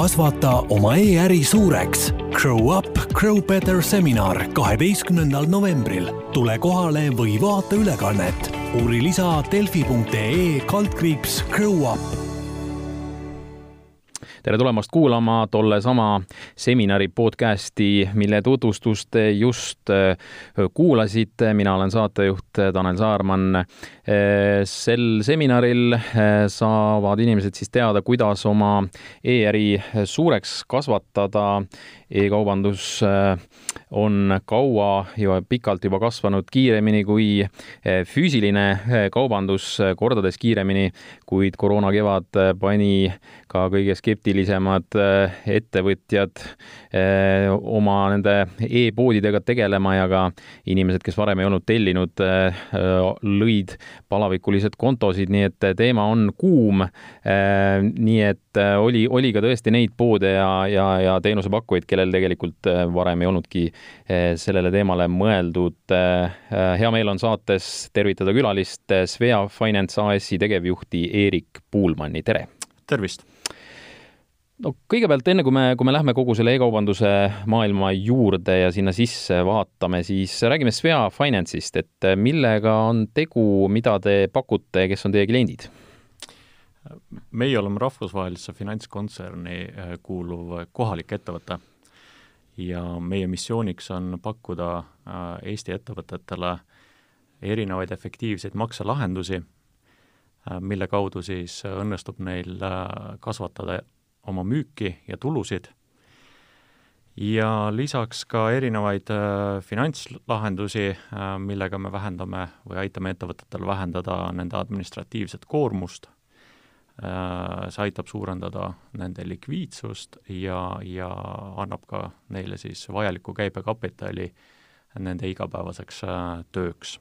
kasvata oma e-äri suureks. Grow up, grow better seminar kaheteistkümnendal novembril. tule kohale või vaata ülekannet. uuri lisa delfi.ee kaldkriips Grow up tere tulemast kuulama tollesama seminari podcasti, mille tutvustust te just äh, kuulasite. mina olen saatejuht Tanel Saarman. Äh, sel seminaril äh, saavad inimesed siis teada, kuidas oma e-äri suureks kasvatada e-kaubandus on kaua ja pikalt juba kasvanud kiiremini kui füüsiline kaubandus, kordades kiiremini, kuid koroona kevad pani ka kõige skeptilisemad ettevõtjad oma nende e-poodidega tegelema ja ka inimesed, kes varem ei olnud tellinud, lõid palavikulised kontosid, nii et teema on kuum. nii et oli, oli ka tõesti neid poode ja, ja, ja teenusepakkujaid, kellel tegelikult varem ei olnudki sellele teemale mõeldud. hea meel on saates tervitada külalist, Svea Finance AS-i tegevjuhti Eerik Puulmanni, tere! tervist! no kõigepealt, enne kui me, kui me lähme kogu selle e-kaubanduse maailma juurde ja sinna sisse vaatame, siis räägime Svea Finance'ist, et millega on tegu, mida te pakute, kes on teie kliendid? meie oleme rahvusvahelisse finantskontserni kuuluv kohalik ettevõte ja meie missiooniks on pakkuda äh, Eesti ettevõtetele erinevaid efektiivseid makselahendusi, äh, mille kaudu siis õnnestub neil kasvatada oma müüki ja tulusid. Ja lisaks ka erinevaid äh, finantslahendusi äh,, millega me vähendame või aitame ettevõtetel vähendada nende administratiivset koormust. äh,, see aitab suurendada nende likviidsust ja, ja annab ka neile siis vajaliku käibekapitali nende igapäevaseks äh, tööks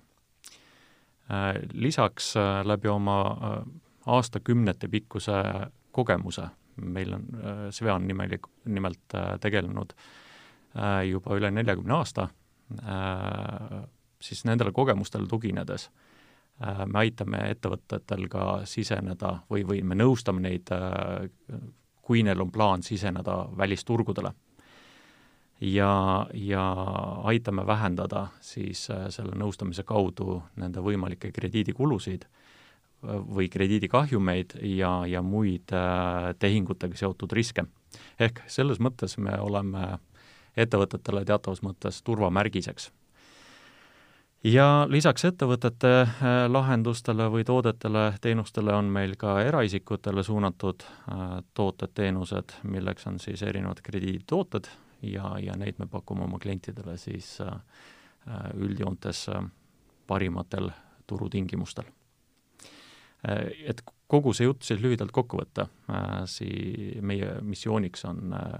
äh,. Lisaks äh, läbi oma äh, aastakümnete pikkuse kogemuse meil on, äh, Svea on nimelik, nimelt äh, tegelenud äh, juba üle neljakümne aasta, siis nendele kogemustele tuginedes me aitame ettevõtetel ka siseneda või, või me nõustame neid, kui neil on plaan siseneda välisturgudele. ja, ja aitame vähendada siis selle nõustamise kaudu nende võimalikke krediidikulusid või krediidikahjumeid ja, ja muid äh, tehingutega seotud riske. ehk selles mõttes me oleme ettevõtetele teatavas mõttes turvamärgiseks. Ja lisaks ettevõtete äh, lahendustele või toodetele, teenustele on meil ka eraisikutele suunatud äh, tooted-teenused, milleks on siis erinevad krediiditooted ja, ja neid me pakume oma klientidele siis üldjoontes parimatel turutingimustel Äh, et kogu see jutt siis lühidalt kokku võtta, äh, sii-, meie missiooniks on äh,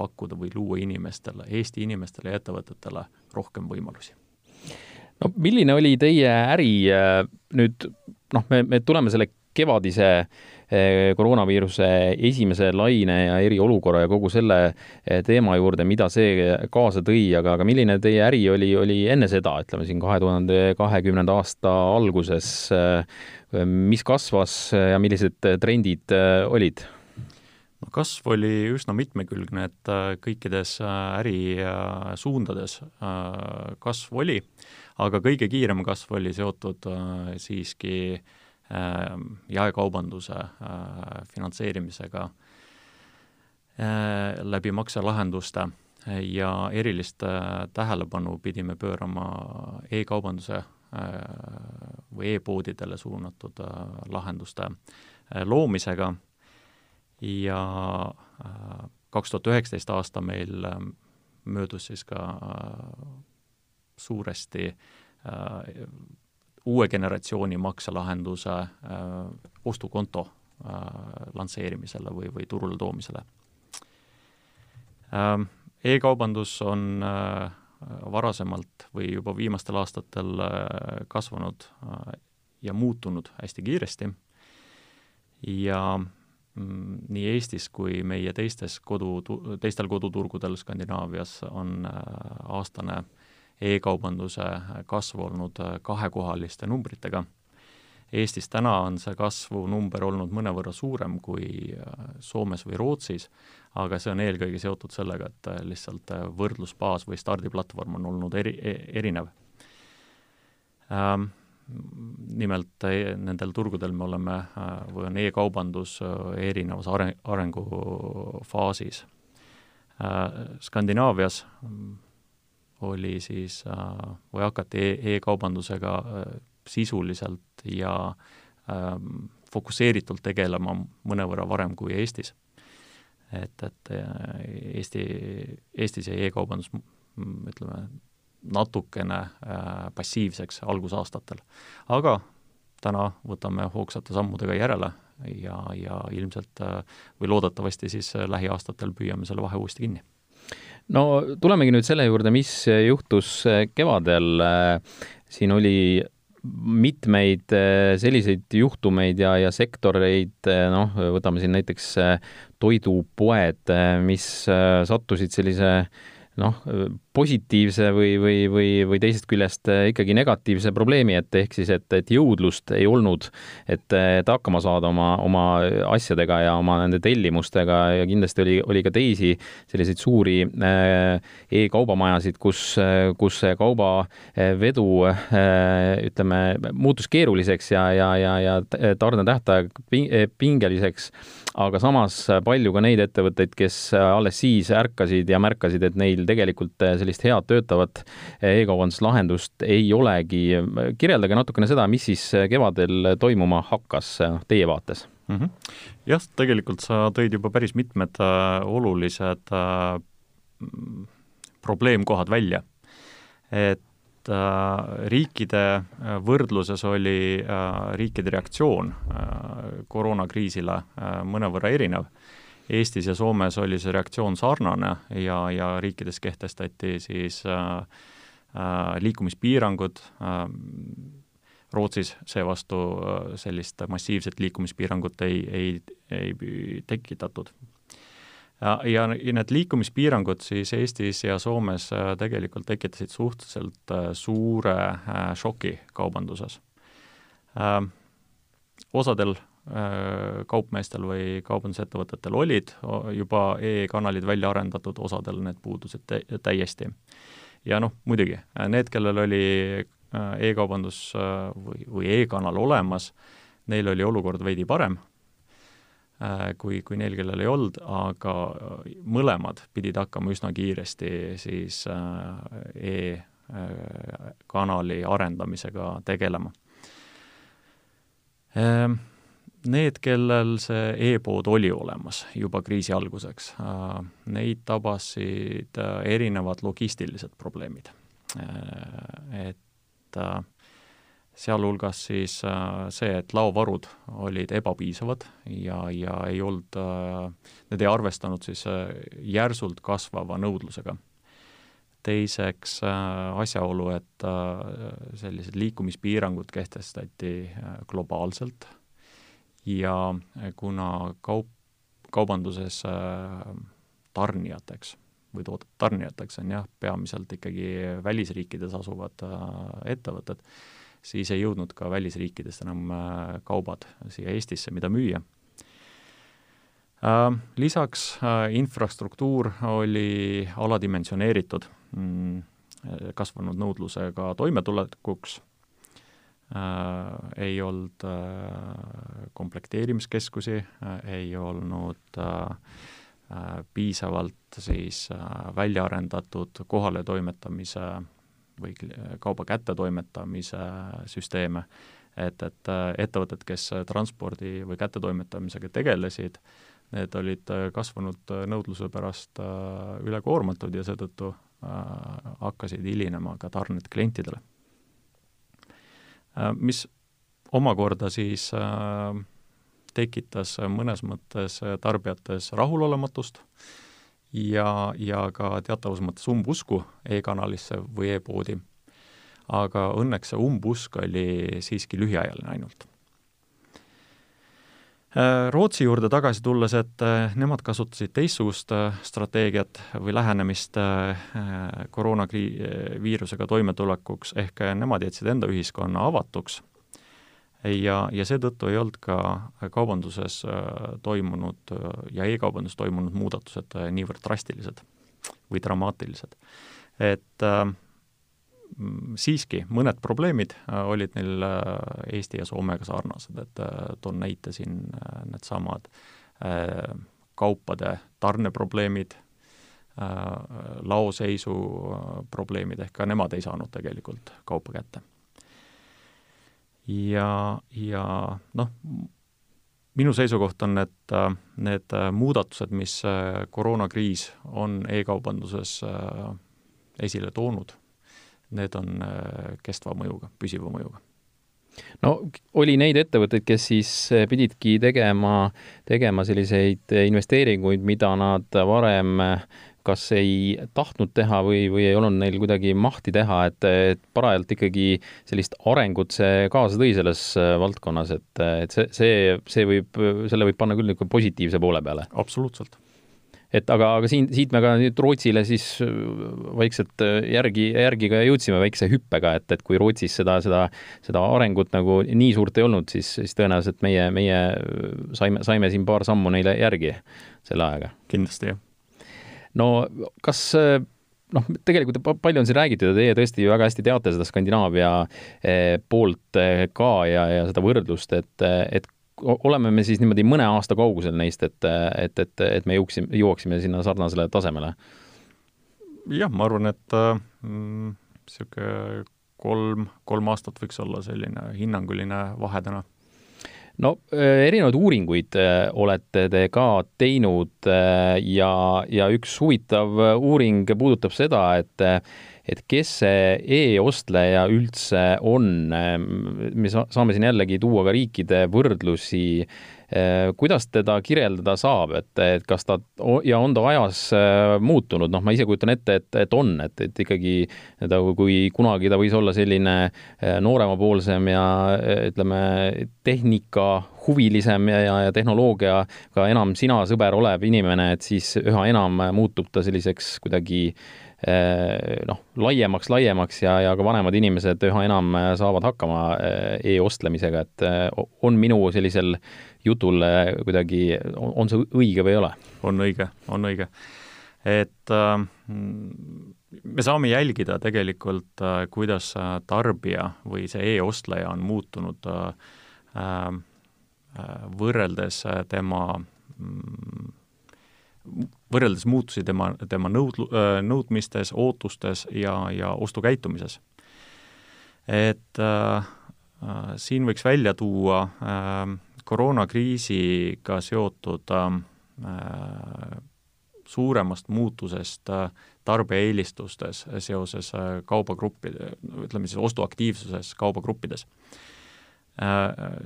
pakkuda või luua inimestele, Eesti inimestele ja ettevõtetele rohkem võimalusi. No milline oli teie äri nüüd, noh, me, me tuleme selle kevadise koroonaviiruse esimese laine ja eriolukorra ja kogu selle teema juurde, mida see kaasa tõi, aga, aga milline teie äri oli, oli enne seda, ütleme siin kahe tuhande kahekümnenda aasta alguses mis kasvas ja millised trendid äh, olid? No kasv oli üsna mitmekülgne, et äh, kõikides äh, ärisuundades kasv oli, aga kõige kiirem kasv oli seotud siiski jaekaubanduse finantseerimisega läbi makselahenduste. Ja erilist tähelepanu pidime pöörama e-kaubanduse või e-poodidele suunatud äh, lahenduste äh, loomisega ja äh, kaks tuhat üheksateist aasta meil möödus siis ka suuresti uue generatsiooni makselahenduse ostukonto lansseerimisele või, või turule toomisele. E-kaubandus on äh, varasemalt või juba viimastel aastatel äh, kasvanud äh, ja muutunud hästi kiiresti. Ja nii Eestis kui meie teistes kodu, teistel koduturgudel Skandinaavias on äh, aastane e-kaubanduse kasv olnud kahekohaliste numbritega. Eestis täna on see kasvunumber olnud mõnevõrra suurem kui Soomes või Rootsis, aga see on eelkõige seotud sellega, et lihtsalt võrdlusbaas või stardiplatvorm on olnud eri, e-, erinev. Ähm, nimelt e, nendel turgudel me oleme või on e-kaubandus erinevas are-, arengufaasis. Skandinaavias oli siis või hakati e e-kaubandusega sisuliselt ja fokusseeritult tegelema mõnevõrra varem kui Eestis. et, et Eesti, Eestis jäi e-kaubandus ütleme, natukene äh, passiivseks algusaastatel. aga täna võtame hoogsate sammudega järele ja, ja ilmselt äh, või loodetavasti siis äh, lähiaastatel püüame selle vahe uuesti kinni no tulemegi nüüd selle juurde, mis juhtus kevadel. siin oli mitmeid selliseid juhtumeid ja, ja sektoreid, noh, võtame siin näiteks toidupoed, mis sattusid sellise noh, positiivse või, või, või, või teisest küljest äh, ikkagi negatiivse probleemi ette, ehk siis, et, et jõudlust ei olnud, et, et hakkama saada oma, oma asjadega ja oma nende tellimustega ja kindlasti oli, oli ka teisi selliseid suuri äh, e-kaubamajasid, kus, kus see kaubavedu ütleme, muutus keeruliseks ja, ja, ja, ja tarnetähtaeg pingeliseks aga samas palju ka neid ettevõtteid, kes alles siis ärkasid ja märkasid, et neil tegelikult sellist head töötavat e-kaubanduslahendust ei olegi. kirjeldage natukene seda, mis siis kevadel toimuma hakkas teie vaates mm? -hmm. jah, tegelikult sa tõid juba päris mitmed äh, olulised äh, probleemkohad välja. et äh, riikide äh, võrdluses oli äh, riikide reaktsioon koroonakriisile mõnevõrra erinev Eestis ja Soomes oli see reaktsioon sarnane ja, ja riikides kehtestati siis liikumispiirangud Rootsis seevastu sellist massiivset liikumispiirangut ei, ei, ei tekitatud. Ja, ja need liikumispiirangud siis Eestis ja Soomes äh, tegelikult tekitasid suhteliselt äh, suure šoki kaubanduses. Osadel Äh, kaupmeestel või kaubandusettevõtetel olid juba e-kanalid välja arendatud, osadel need puudusid täiesti. ja noh, muidugi, need, kellel oli äh, e-kaubandus äh, või, või e-kanal olemas, neil oli olukord veidi parem kui, kui neil, kellel ei olnud, aga mõlemad pidid hakkama üsna kiiresti siis e-kanali arendamisega tegelema Need, kellel see e-pood oli olemas juba kriisi alguseks, äh, neid tabasid äh, erinevad logistilised probleemid. Äh, et sealhulgas siis see, et laovarud olid ebapiisavad ja, ja ei olnud, need ei arvestanud siis järsult kasvava nõudlusega. teiseks asjaolu, et sellised liikumispiirangud kehtestati globaalselt ja kuna kaup, kaubanduses tarnijateks või toodete tarnijateks on jah, peamiselt ikkagi välisriikides asuvad ettevõtted, siis ei jõudnud ka välisriikidest enam kaubad siia Eestisse, mida müüa. Lisaks infrastruktuur oli aladimensioneeritud mm, kasvanud nõudlusega toimetulekuks äh, ei olnud äh, komplekteerimiskeskusi äh,, ei olnud äh, äh, piisavalt siis äh, välja arendatud kohaletoimetamise või kauba kättetoimetamise süsteeme, et, et äh, ettevõtted, kes transpordi või kättetoimetamisega tegelesid, need olid äh, kasvanud nõudluse pärast ülekoormatud ja seetõttu hakkasid hilinema ka tarned klientidele. Äh, mis omakorda siis äh, tekitas mõnes mõttes tarbijates rahulolematust ja, ja ka teatavas mõttes umbusku e-kanalisse või e-poodi. aga õnneks see umbusk oli siiski lühiajaline ainult Äh, Rootsi juurde tagasi tulles, et äh, nemad kasutasid teistsugust äh, strateegiat või lähenemist koroonaviirusega toimetulekuks, ehk nemad jätsid enda ühiskonna avatuks. Ja, ja seetõttu ei olnud ka kaubanduses toimunud ja e-kaubanduses toimunud muudatused niivõrd drastilised või dramaatilised. et äh, siiski mõned probleemid olid neil Eesti ja Soomega sarnased, et toon näite siin needsamad kaupade tarneprobleemid, laoseisu probleemid, ehk ka nemad ei saanud tegelikult kaupa kätte. Ja, ja noh, minu seisukoht on, et need muudatused, mis koroonakriis on e-kaubanduses esile toonud, need on kestva mõjuga, püsiva mõjuga. No oli neid ettevõtteid, kes siis pididki tegema, tegema selliseid investeeringuid, mida nad varem kas ei tahtnud teha või, või ei olnud neil kuidagi mahti teha, et, et parajalt ikkagi sellist arengut see kaasa tõi selles eh, valdkonnas, et, et see, see, see võib, selle võib panna küll niisugune positiivse poole peale. absoluutselt et aga, aga siin, siit me ka nüüd Rootsile siis äh, vaikselt äh, järgi, järgi ka jõudsime väikse hüppega, et, et kui Rootsis seda, seda, seda arengut nagu nii suurt ei olnud, siis, siis tõenäoliselt meie, meie saime, saime siin paar sammu neile järgi selle ajaga. kindlasti, jah. No kas noh, tegelikult palju on siin räägitud ja teie tõesti väga hästi teate seda Skandinaavia eh, poolt eh, ka ja, ja seda võrdlust, et, et oleme me siis niimoodi mõne aasta kaugusel neist, et, et, et, et me jõuaksime, jõuaksime sinna sarnasele tasemele? jah, ma arvan, et niisugune mm, kolm, kolm aastat võiks olla selline hinnanguline vahe täna no äh, erinevaid uuringuid äh, olete te ka teinud äh, ja, ja üks huvitav uuring puudutab seda, et et kes see e-ostleja üldse on, me saame siin jällegi tuua ka riikide võrdlusi, kuidas teda kirjeldada saab, et, et kas ta ja on ta ajas muutunud, noh, ma ise kujutan ette, et, et on, et, et ikkagi ta, kui kunagi ta võis olla selline nooremapoolsem ja ütleme, tehnika huvilisem ja, ja, ja tehnoloogiaga enam sina, sõber, olev inimene, et siis üha enam muutub ta selliseks kuidagi äh, Eh, noh, laiemaks, laiemaks ja, ja ka vanemad inimesed üha enam eh, saavad hakkama eh, e-ostlemisega, et on minu sellisel jutul kuidagi, on see õige või ei ole? on õige, on õige. et äh, me saame jälgida tegelikult äh,, kuidas tarbija või see e-ostleja on muutunud äh, võrreldes tema mm, võrreldes muutusi tema, tema nõud-, nõudmistes, ootustes ja, ja ostukäitumises. et äh, äh, siin võiks välja tuua äh, koroonakriisiga seotud äh, suuremast muutusest äh, tarbija eelistustes seoses äh, kaubagruppide, ütleme siis ostuaktiivsuses kaubagruppides Äh,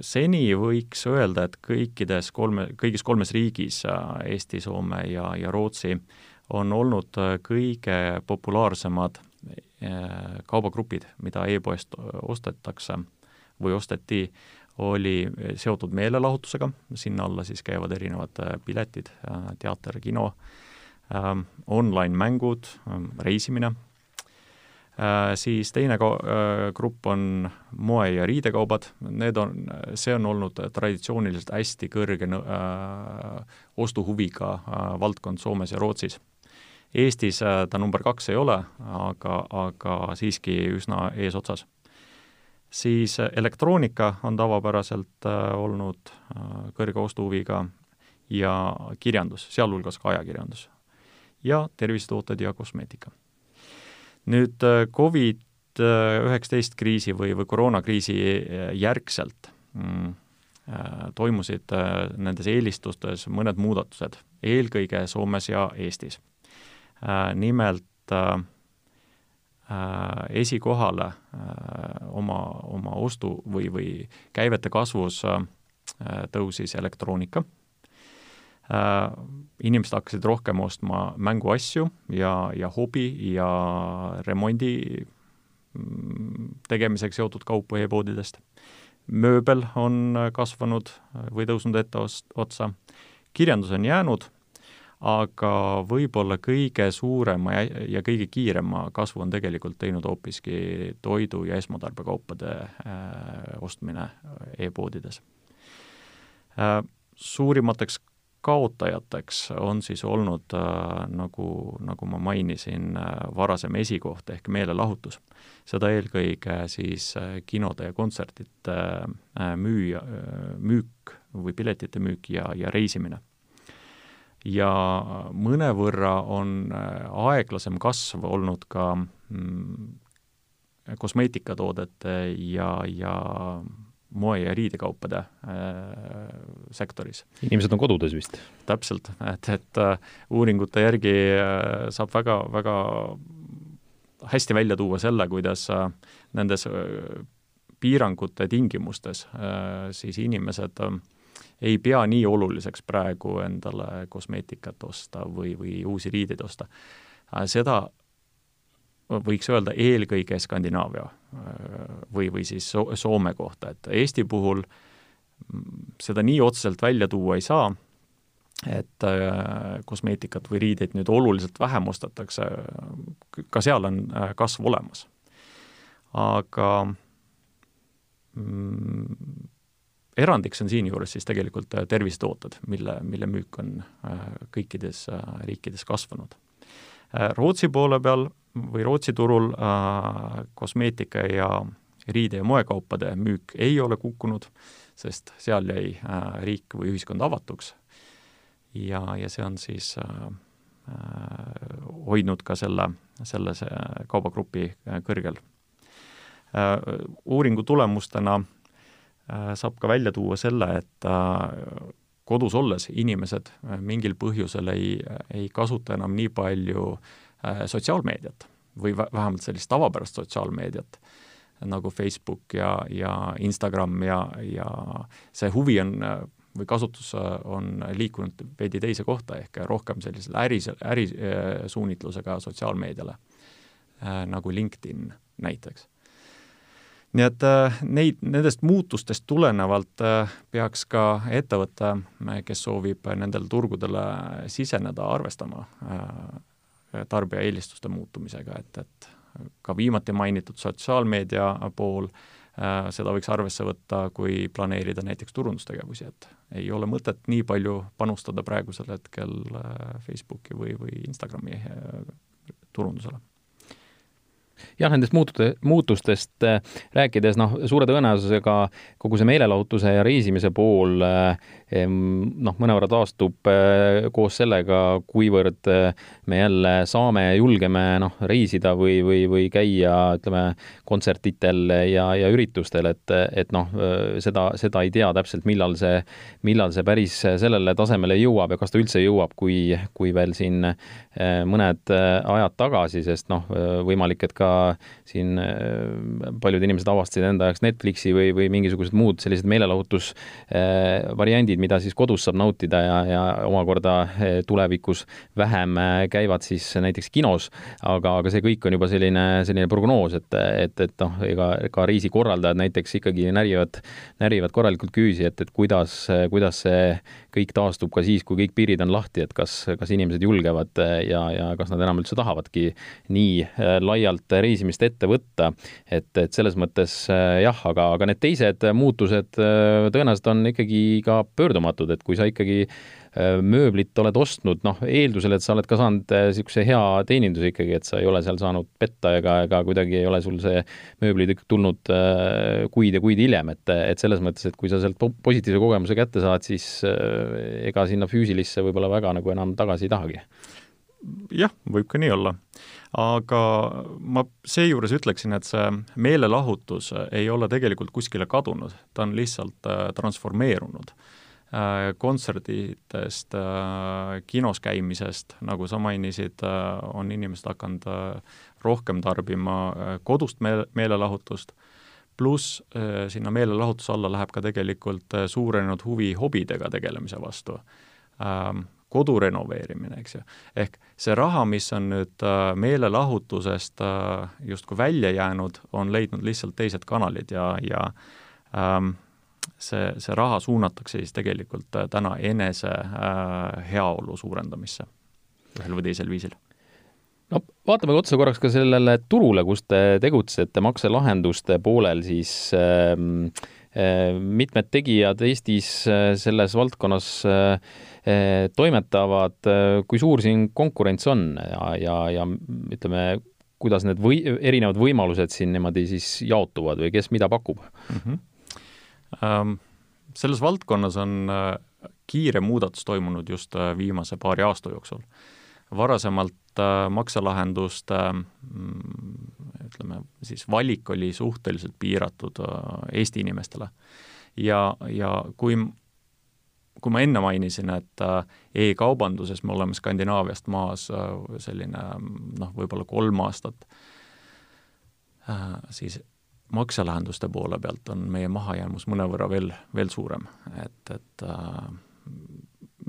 seni võiks öelda, et kõikides kolme, kõigis kolmes riigis, äh, Eesti, Soome ja, ja Rootsi, on olnud äh, kõige populaarsemad kaubagrupid, mida e-poest ostetakse või osteti, oli seotud meelelahutusega, sinna alla siis käivad erinevad piletid, teater, kino, online-mängud, reisimine Äh, siis teine äh, grupp on moe- ja riidekaubad, need on, see on olnud traditsiooniliselt hästi kõrge äh, ostuhuviga äh, valdkond Soomes ja Rootsis. Eestis äh, ta number kaks ei ole, aga, aga siiski üsna eesotsas. siis äh, elektroonika on tavapäraselt äh, olnud äh, kõrge ostuhuviga ja kirjandus, sealhulgas ka ajakirjandus. ja tervisetooted ja kosmeetika nüüd äh, Covid-19 kriisi või, või koroonakriisi äh, järgselt mm, äh, toimusid nendes eelistustes mõned muudatused, eelkõige Soomes ja Eestis. nimelt esikohale oma, oma ostu või, või käivete kasvus tõusis elektroonika Äh, inimesed hakkasid rohkem ostma mänguasju ja, ja hobi ja remondi mm, tegemisega seotud kaupu e-poodidest. mööbel on kasvanud või tõusnud etteotsa, kirjandus on jäänud, aga võib-olla kõige suurema ja, ja kõige kiirema kasvu on tegelikult teinud hoopiski toidu ja esmatarbekaupade äh, ostmine e-poodides äh,. Suurimateks kaotajateks on siis olnud äh, nagu, nagu ma mainisin äh,, varasem esikoht ehk meelelahutus. seda eelkõige siis äh, kinode ja kontsertide äh, müüa äh,, müük või piletite müük ja, ja reisimine. ja mõnevõrra on äh, aeglasem kasv olnud ka mm, kosmeetikatoodete ja, ja moe- ja riidekaupade äh, sektoris. inimesed on kodudes vist? täpselt, et, et äh, uuringute järgi äh, saab väga, väga hästi välja tuua selle, kuidas nendes piirangute tingimustes siis inimesed ei pea nii oluliseks praegu endale kosmeetikat osta või, või uusi riideid osta seda võiks öelda eelkõige Skandinaavia äh, või, või siis so Soome kohta, et Eesti puhul mm, seda nii otseselt välja tuua ei saa, et äh, kosmeetikat või riideid nüüd oluliselt vähem ostetakse, ka seal on äh, kasv olemas. aga mm, erandiks on siinjuures siis tegelikult tervisetooted, mille, mille müük on kõikides riikides kasvanud. Rootsi poole peal või Rootsi turul äh, kosmeetika ja riide- ja moekaupade müük ei ole kukkunud, sest seal jäi äh, riik või ühiskond avatuks. ja, ja see on siis äh, äh, hoidnud ka selle, selle kaubagrupi äh, kõrgel äh,. uuringu tulemustena äh, saab ka välja tuua selle, et äh, kodus olles inimesed äh, mingil põhjusel ei, ei kasuta enam nii palju äh, Äh, sotsiaalmeediat või vähemalt sellist tavapärast sotsiaalmeediat, nagu Facebook ja, ja Instagram ja, ja see huvi on või kasutus on liikunud veidi teise kohta, ehk rohkem sellisele äri, ärisuunitlusega sotsiaalmeediale, äh, nagu LinkedIn näiteks. nii et äh, neid, nendest muutustest tulenevalt peaks ka ettevõte, kes soovib nendele turgudele siseneda, arvestama tarbija eelistuste muutumisega, et, et ka viimati mainitud sotsiaalmeedia pool, äh, seda võiks arvesse võtta, kui planeerida näiteks turundustegevusi, et ei ole mõtet nii palju panustada praegusel hetkel äh, Facebooki või, või Instagrami äh, turundusele jah, nendest muutute, muutustest äh, rääkides, noh, suure tõenäosusega kogu see meelelahutuse ja reisimise pool äh, noh, mõnevõrra taastub äh, koos sellega, kuivõrd me jälle saame ja julgeme noh, reisida või, või, või käia, ütleme, kontsertitel ja, ja üritustel, et, et noh, seda, seda ei tea täpselt, millal see, millal see päris sellele tasemele jõuab ja kas ta üldse jõuab, kui, kui veel siin mõned ajad tagasi, sest noh, võimalik, et ka siin äh, paljud inimesed avastasid enda jaoks Netflixi või, või mingisugused muud sellised meelelahutusvariandid, mida siis kodus saab nautida ja, ja omakorda äh, tulevikus vähem äh, käivad siis näiteks kinos, aga, aga see kõik on juba selline, selline prognoos, et, et, et noh, ega ka reisikorraldajad näiteks ikkagi närivad, närivad korralikult küüsi, et, et kuidas, kuidas see kõik taastub ka siis, kui kõik piirid on lahti, et kas, kas inimesed julgevad ja, ja kas nad enam üldse tahavadki nii laialt reisimist ette võtta. et, et selles mõttes äh, jah, aga, aga need teised muutused äh, tõenäoliselt on ikkagi ka pöördumatud, et kui sa ikkagi äh, mööblit oled ostnud, noh, eeldusel, et sa oled ka saanud niisuguse hea teeninduse ikkagi, et sa ei ole seal saanud petta ega, ega kuidagi ei ole sul see mööbli tulnud kuid ja kuid hiljem, et, et selles mõttes, et kui sa sealt positiivse kogemuse kätte saad, siis ega sinna füüsilisse võib-olla väga nagu enam tagasi ei tahagi jah, võib ka nii olla. aga ma seejuures ütleksin, et see meelelahutus ei ole tegelikult kuskile kadunud, ta on lihtsalt äh, transformeerunud äh,. kontserditest äh,, kinos käimisest, nagu sa mainisid äh,, on inimesed hakanud rohkem tarbima kodust meel-, meelelahutust, pluss sinna meelelahutuse alla läheb ka tegelikult suurenenud huvi hobidega tegelemise vastu ähm, kodu renoveerimine, eks ju. ehk see raha, mis on nüüd meelelahutusest justkui välja jäänud, on leidnud lihtsalt teised kanalid ja, ja ähm, see, see raha suunatakse siis tegelikult täna enese heaolu suurendamisse ühel või teisel viisil no vaatame otsa korraks ka sellele turule, kus te tegutsete makselahenduste poolel, siis äh, mitmed tegijad Eestis äh, selles valdkonnas äh, toimetavad, kui suur siin konkurents on ja, ja, ja ütleme, kuidas need või, erinevad võimalused siin niimoodi siis jaotuvad või kes mida pakub mm? -hmm. Um, selles valdkonnas on kiire muudatus toimunud just viimase paari aasta jooksul. varasemalt äh, makselahenduste mm, ütleme siis valik oli suhteliselt piiratud äh, Eesti inimestele. ja, ja kui kui ma enne mainisin, et äh, e-kaubanduses me oleme Skandinaaviast maas selline noh, võib-olla kolm aastat, siis makselahenduste poole pealt on meie mahajäämus mõnevõrra veel, veel suurem, et, et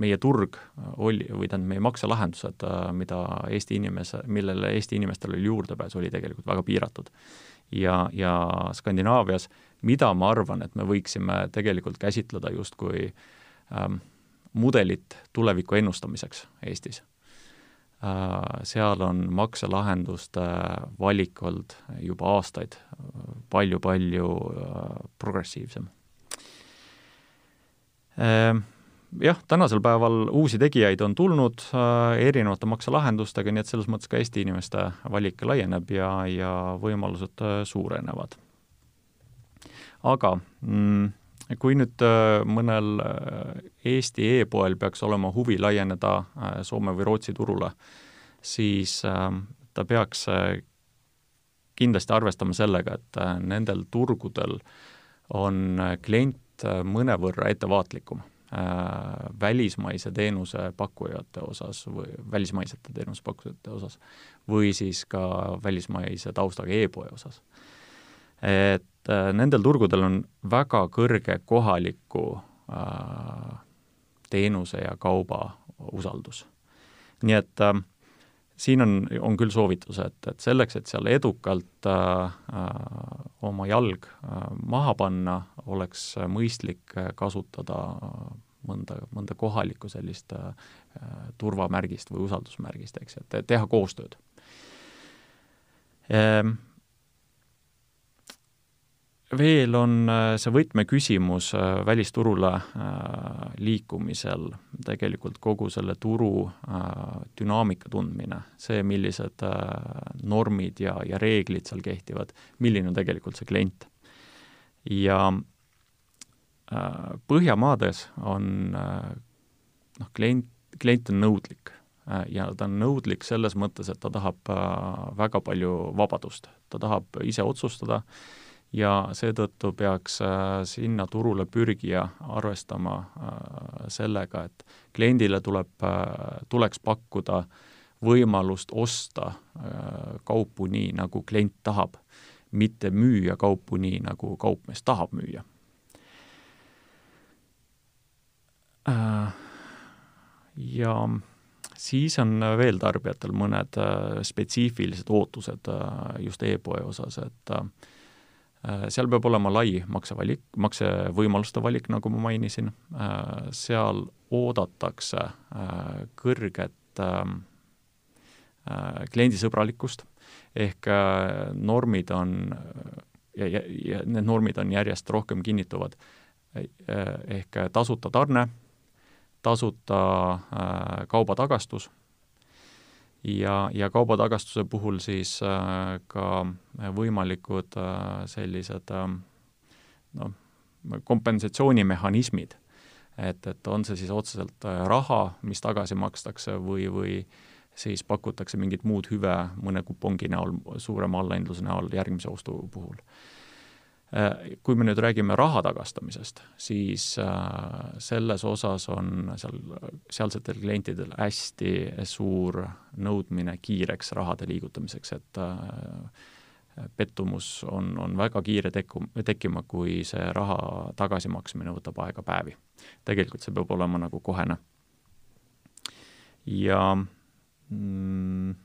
meie turg oli, või tähendab, meie makselahendused, mida Eesti inimese, millele Eesti inimestel oli juurdepääs, oli tegelikult väga piiratud. ja, ja Skandinaavias, mida ma arvan, et me võiksime tegelikult käsitleda justkui ähm, mudelit tuleviku ennustamiseks Eestis äh,. Seal on makselahenduste valik olnud juba aastaid palju-palju äh, progressiivsem äh, jah, tänasel päeval uusi tegijaid on tulnud äh, erinevate makselahendustega, nii et selles mõttes ka Eesti inimeste valik laieneb ja, ja võimalused äh, suurenevad. aga mm, kui nüüd äh, mõnel äh, Eesti e-poel peaks olema huvi laieneda äh, Soome või Rootsi turule, siis äh, ta peaks kindlasti arvestama sellega, et nendel turgudel on klient mõnevõrra ettevaatlikum välismaise teenusepakkujate osas või välismaisete teenusepakkujate osas või siis ka välismaise taustaga e-poe osas. Et äh, nendel turgudel on väga kõrge kohaliku äh, teenuse ja kauba usaldus. nii et äh, siin on, on küll soovitus, et, et selleks, et seal edukalt äh, äh, oma jalg äh, maha panna, oleks mõistlik kasutada mõnda, mõnda kohalikku sellist äh, turvamärgist või usaldusmärgist, eks, et teha koostööd ehm, veel on äh, see võtmeküsimus äh, välisturule äh, liikumisel tegelikult kogu selle turu dünaamika tundmine, see, millised normid ja, ja reeglid seal kehtivad, milline on tegelikult see klient. ja Põhjamaades on noh, klient, klient on nõudlik ja ta on nõudlik selles mõttes, et ta tahab väga palju vabadust, ta tahab ise otsustada äh, ja seetõttu peaks äh, sinna turule pürgija arvestama äh, sellega, et kliendile tuleb, äh, tuleks pakkuda võimalust osta kaupu nii, nagu klient tahab, mitte müüa kaupu nii, nagu kaupmees tahab müüa. Ja siis on veel tarbijatel mõned spetsiifilised ootused just e-poe osas, et äh, seal peab olema lai maksevalik, maksevõimaluste valik, nagu ma mainisin, äh, seal oodatakse äh, kõrget ähm, kliendisõbralikkust, ehk normid on ja, ja, ja need normid on järjest rohkem kinnituvad, ehk tasuta tarne, tasuta kaubatagastus ja, ja kaubatagastuse puhul siis äh, ka võimalikud äh, sellised äh, noh, kompensatsioonimehhanismid, et, et on see siis otseselt äh, raha, mis tagasi makstakse või, või siis pakutakse mingit muud hüve mõne kupongi näol, suurema allahindluse näol järgmise ostu puhul kui me nüüd räägime raha tagastamisest, siis äh, selles osas on seal, sealsetel klientidel hästi suur nõudmine kiireks rahade liigutamiseks, et äh, pettumus on, on väga kiire tekku, tekkima, kui see raha tagasimaksmine võtab aega päevi. tegelikult see peab olema nagu kohene. ja mm,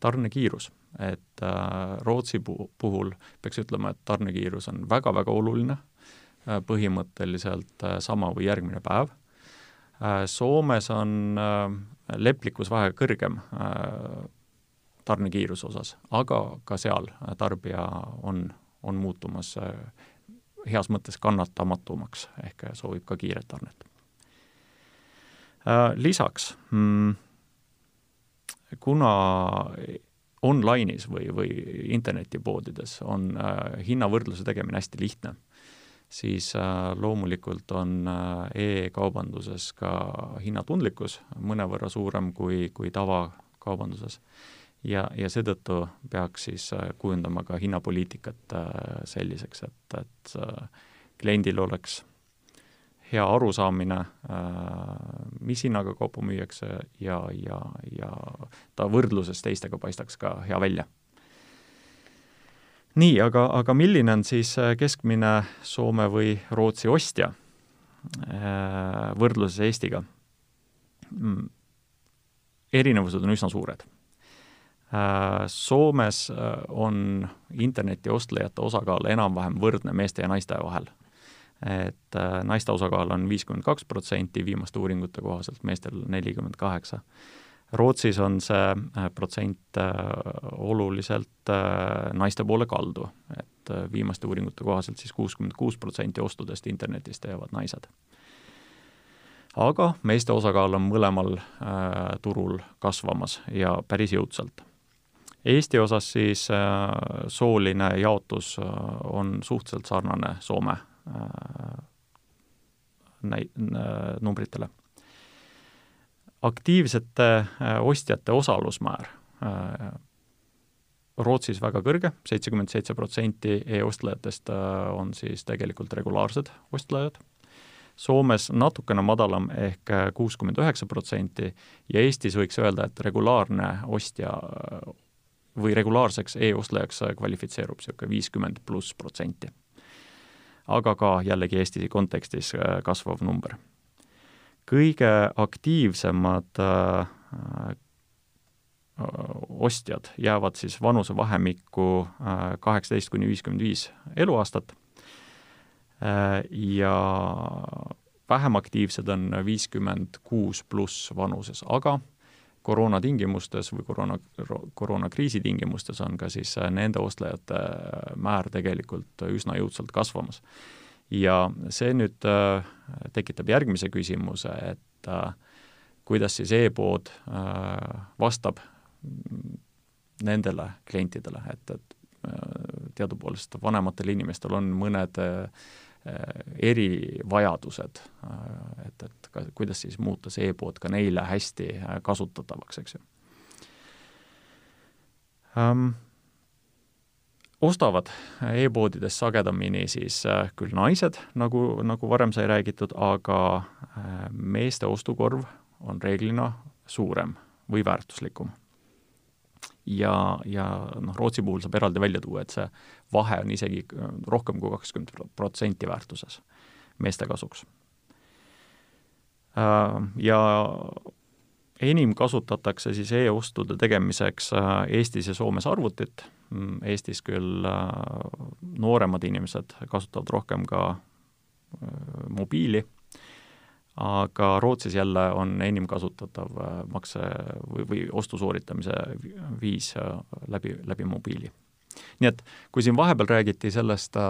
tarnekiirus et äh, Rootsi puhul peaks ütlema, et tarnekiirus on väga-väga oluline põhimõtteliselt sama või järgmine päev. Soomes on leplikkusvahe kõrgem tarnekiiruse osas, aga ka seal tarbija on, on muutumas heas mõttes kannatamatumaks, ehk soovib ka kiiret tarnet. Lisaks mm, kuna online'is või, või internetipoodides on äh, hinnavõrdluse tegemine hästi lihtne, siis äh, loomulikult on äh, e-kaubanduses ka hinnatundlikkus mõnevõrra suurem kui, kui tavakaubanduses. ja, ja seetõttu peaks siis äh, kujundama ka hinnapoliitikat äh, selliseks, et, et äh, kliendil oleks hea arusaamine, äh, mis hinnaga kaupa müüakse ja, ja, ja ta võrdluses teistega paistaks ka hea välja. nii, aga, aga milline on siis äh, keskmine Soome või Rootsi ostja äh, võrdluses Eestiga? Mm, erinevused on üsna suured. Soomes on interneti ostlejate osakaal enam-vähem võrdne meeste ja naiste vahel et äh, naiste osakaal on viiskümmend kaks protsenti viimaste uuringute kohaselt, meestel nelikümmend kaheksa. Rootsis on see äh, protsent äh, oluliselt naiste poole kaldu, et viimaste uuringute kohaselt siis kuuskümmend kuus protsenti ostudest internetis teevad naised. aga meeste osakaal on mõlemal turul kasvamas ja päris jõudsalt Eesti osas siis sooline jaotus on suhteliselt sarnane Soome näi-, numbritele. aktiivsete äh, ostjate osalusmäär äh, Rootsis väga kõrge, seitsekümmend seitse protsenti e-ostlejatest on siis tegelikult regulaarsed ostlejad, Soomes natukene madalam ehk kuuskümmend üheksa protsenti ja Eestis võiks öelda, et regulaarne ostja või regulaarseks e-ostlejaks kvalifitseerub niisugune viiskümmend pluss protsenti aga ka jällegi Eesti kontekstis äh, kasvav number. kõige aktiivsemad äh, äh, ostjad jäävad siis vanusevahemikku kaheksateist kuni viiskümmend viis eluaastat ja vähem aktiivsed on viiskümmend kuus pluss vanuses, aga koroona tingimustes või koroona, koroonakriisi tingimustes on ka siis äh, nende ostlejate äh, määr tegelikult üsna jõudsalt kasvamas. ja see nüüd äh, tekitab järgmise küsimuse, et kuidas siis e-pood vastab nendele klientidele, et, et teadupoolest vanematel inimestel on mõned erivajadused, ka kuidas siis muuta see e-pood ka neile hästi äh, kasutatavaks, eks ju um,. ostavad e-poodides sagedamini siis äh, küll naised, nagu, nagu varem sai räägitud, aga äh, meeste ostukorv on reeglina suurem või väärtuslikum ja, ja noh, Rootsi puhul saab eraldi välja tuua, et see vahe on isegi rohkem kui kakskümmend protsenti väärtuses meeste kasuks. Äh, ja enim kasutatakse siis e-ostude tegemiseks äh, Eestis ja Soomes arvutit, mm, Eestis küll äh, nooremad inimesed kasutavad rohkem ka mobiili, aga Rootsis jälle on enim kasutatav makse või, või ostu sooritamise viis läbi, läbi mobiili. nii et kui siin vahepeal räägiti sellest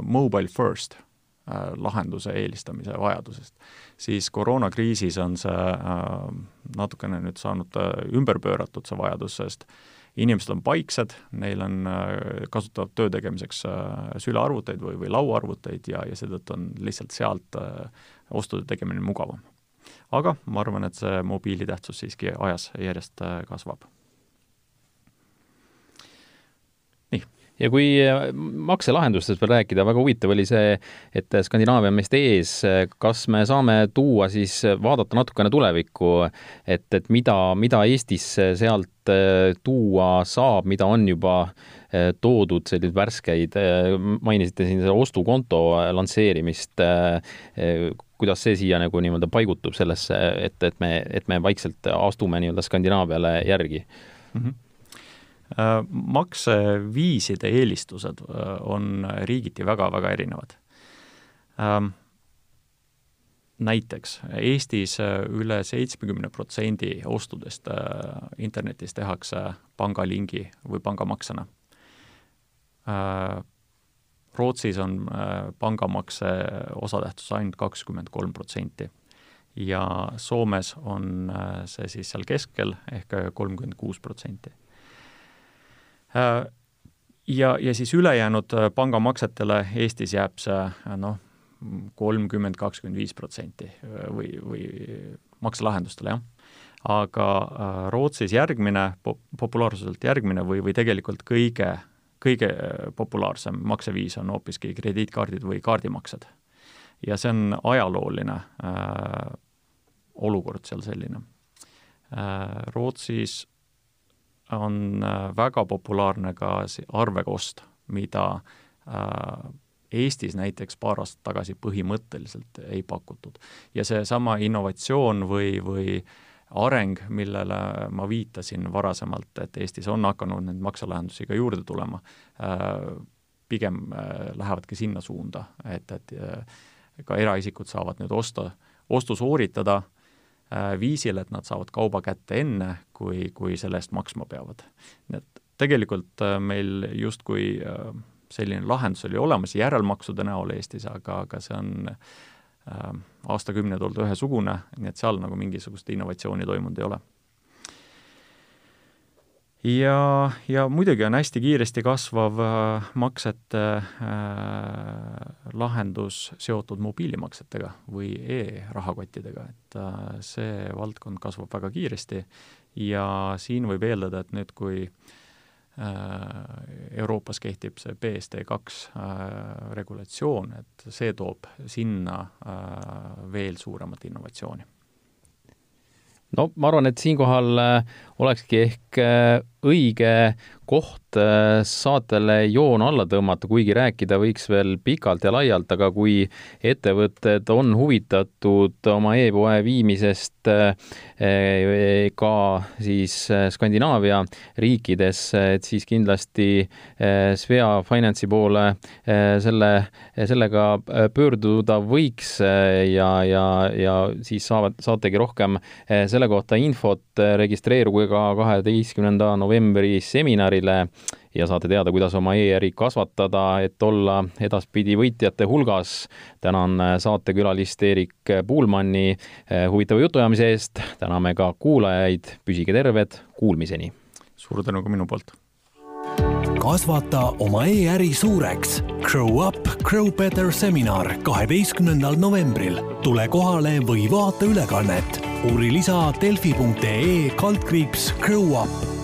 mobile first lahenduse eelistamise vajadusest, siis koroonakriisis on see äh, natukene nüüd saanud äh, ümber pööratud, see vajadus, sest inimesed on paiksed, neil on, kasutavad töö tegemiseks sülearvuteid või, või lauaarvuteid ja, ja seetõttu on lihtsalt sealt ostude tegemine mugavam. aga ma arvan, et see mobiili tähtsus siiski ajas järjest kasvab ja kui äh, makselahendustest veel rääkida, väga huvitav oli see, et Skandinaavia on meist ees, kas me saame tuua siis, vaadata natukene tulevikku, et, et mida, mida Eestisse sealt äh, tuua saab, mida on juba äh, toodud, selliseid värskeid, mainisite siin seda ostukonto lansseerimist, kuidas see siia nagu nii-öelda paigutub sellesse, et, et me, et me vaikselt astume nii-öelda Skandinaaviale järgi mm? -hmm makseviiside eelistused äh, on riigiti väga-väga erinevad. ähm, näiteks Eestis üle seitsmekümne protsendi ostudest internetis tehakse pangalingi või pangamaksena Rootsis on pangamakse osatähtsus ainult kakskümmend kolm protsenti ja Soomes on äh, see siis seal keskel ehk kolmkümmend kuus protsenti. Äh, ja, ja siis ülejäänud äh, pangamaksetele Eestis jääb see noh, kolmkümmend, kakskümmend viis protsenti või, või makselahendustele, jah. aga Rootsis järgmine, populaarsuselt järgmine või, või tegelikult kõige, kõige populaarsem makseviis on hoopiski krediitkaardid või kaardimaksed. ja see on ajalooline äh, olukord seal selline. Äh, Rootsis on äh, väga populaarne ka arvekost, mida äh, Eestis näiteks paar aastat tagasi põhimõtteliselt ei pakutud. ja seesama innovatsioon või, või areng, millele ma viitasin varasemalt, et Eestis on hakanud neid makselahendusi ka juurde tulema, pigem lähevadki sinna suunda, et, et ka eraisikud saavad nüüd osta, ostu sooritada Äh, viisil, et nad saavad kauba kätte enne, kui, kui selle eest maksma peavad. nii et tegelikult äh, meil justkui äh, selline lahendus oli olemas järelmaksude näol Eestis, aga, aga see on äh, aastakümneid olnud ühesugune, nii et seal nagu mingisugust innovatsiooni toimunud ei ole ja, ja muidugi on hästi kiiresti kasvav äh, maksete äh, lahendus seotud mobiilimaksetega või e-rahakottidega, et äh, see valdkond kasvab väga kiiresti ja siin võib eeldada, et nüüd, kui äh, Euroopas kehtib see BSD kaks äh, regulatsioon, et see toob sinna äh, veel suuremat innovatsiooni no ma arvan, et siinkohal olekski ehk õige koht äh, saatele joon alla tõmmata, kuigi rääkida võiks veel pikalt ja laialt, aga kui ettevõtted on huvitatud oma e-poe viimisest äh, ka siis äh, Skandinaavia riikidesse, et siis kindlasti Svea Finance'i poole selle, sellega pöörduda võiks ja, ja, ja siis saavad, saategi rohkem selle kohta infot, registreeruge ka kaheteistkümnenda novembri seminarile, seminarile ja saate teada, kuidas oma e-äri kasvatada, et olla edaspidi võitjate hulgas. tänan saatekülalist Erik Puulmanni eh, huvitava jutuajamise eest, täname ka kuulajaid, püsige terved, kuulmiseni! suur tänu ka minu poolt! kasvata oma e-äri suureks. Grow up, grow better seminar kaheteistkümnendal novembril. tule kohale või vaata ülekannet. uuri lisa delfi.ee kaldkriips Grow up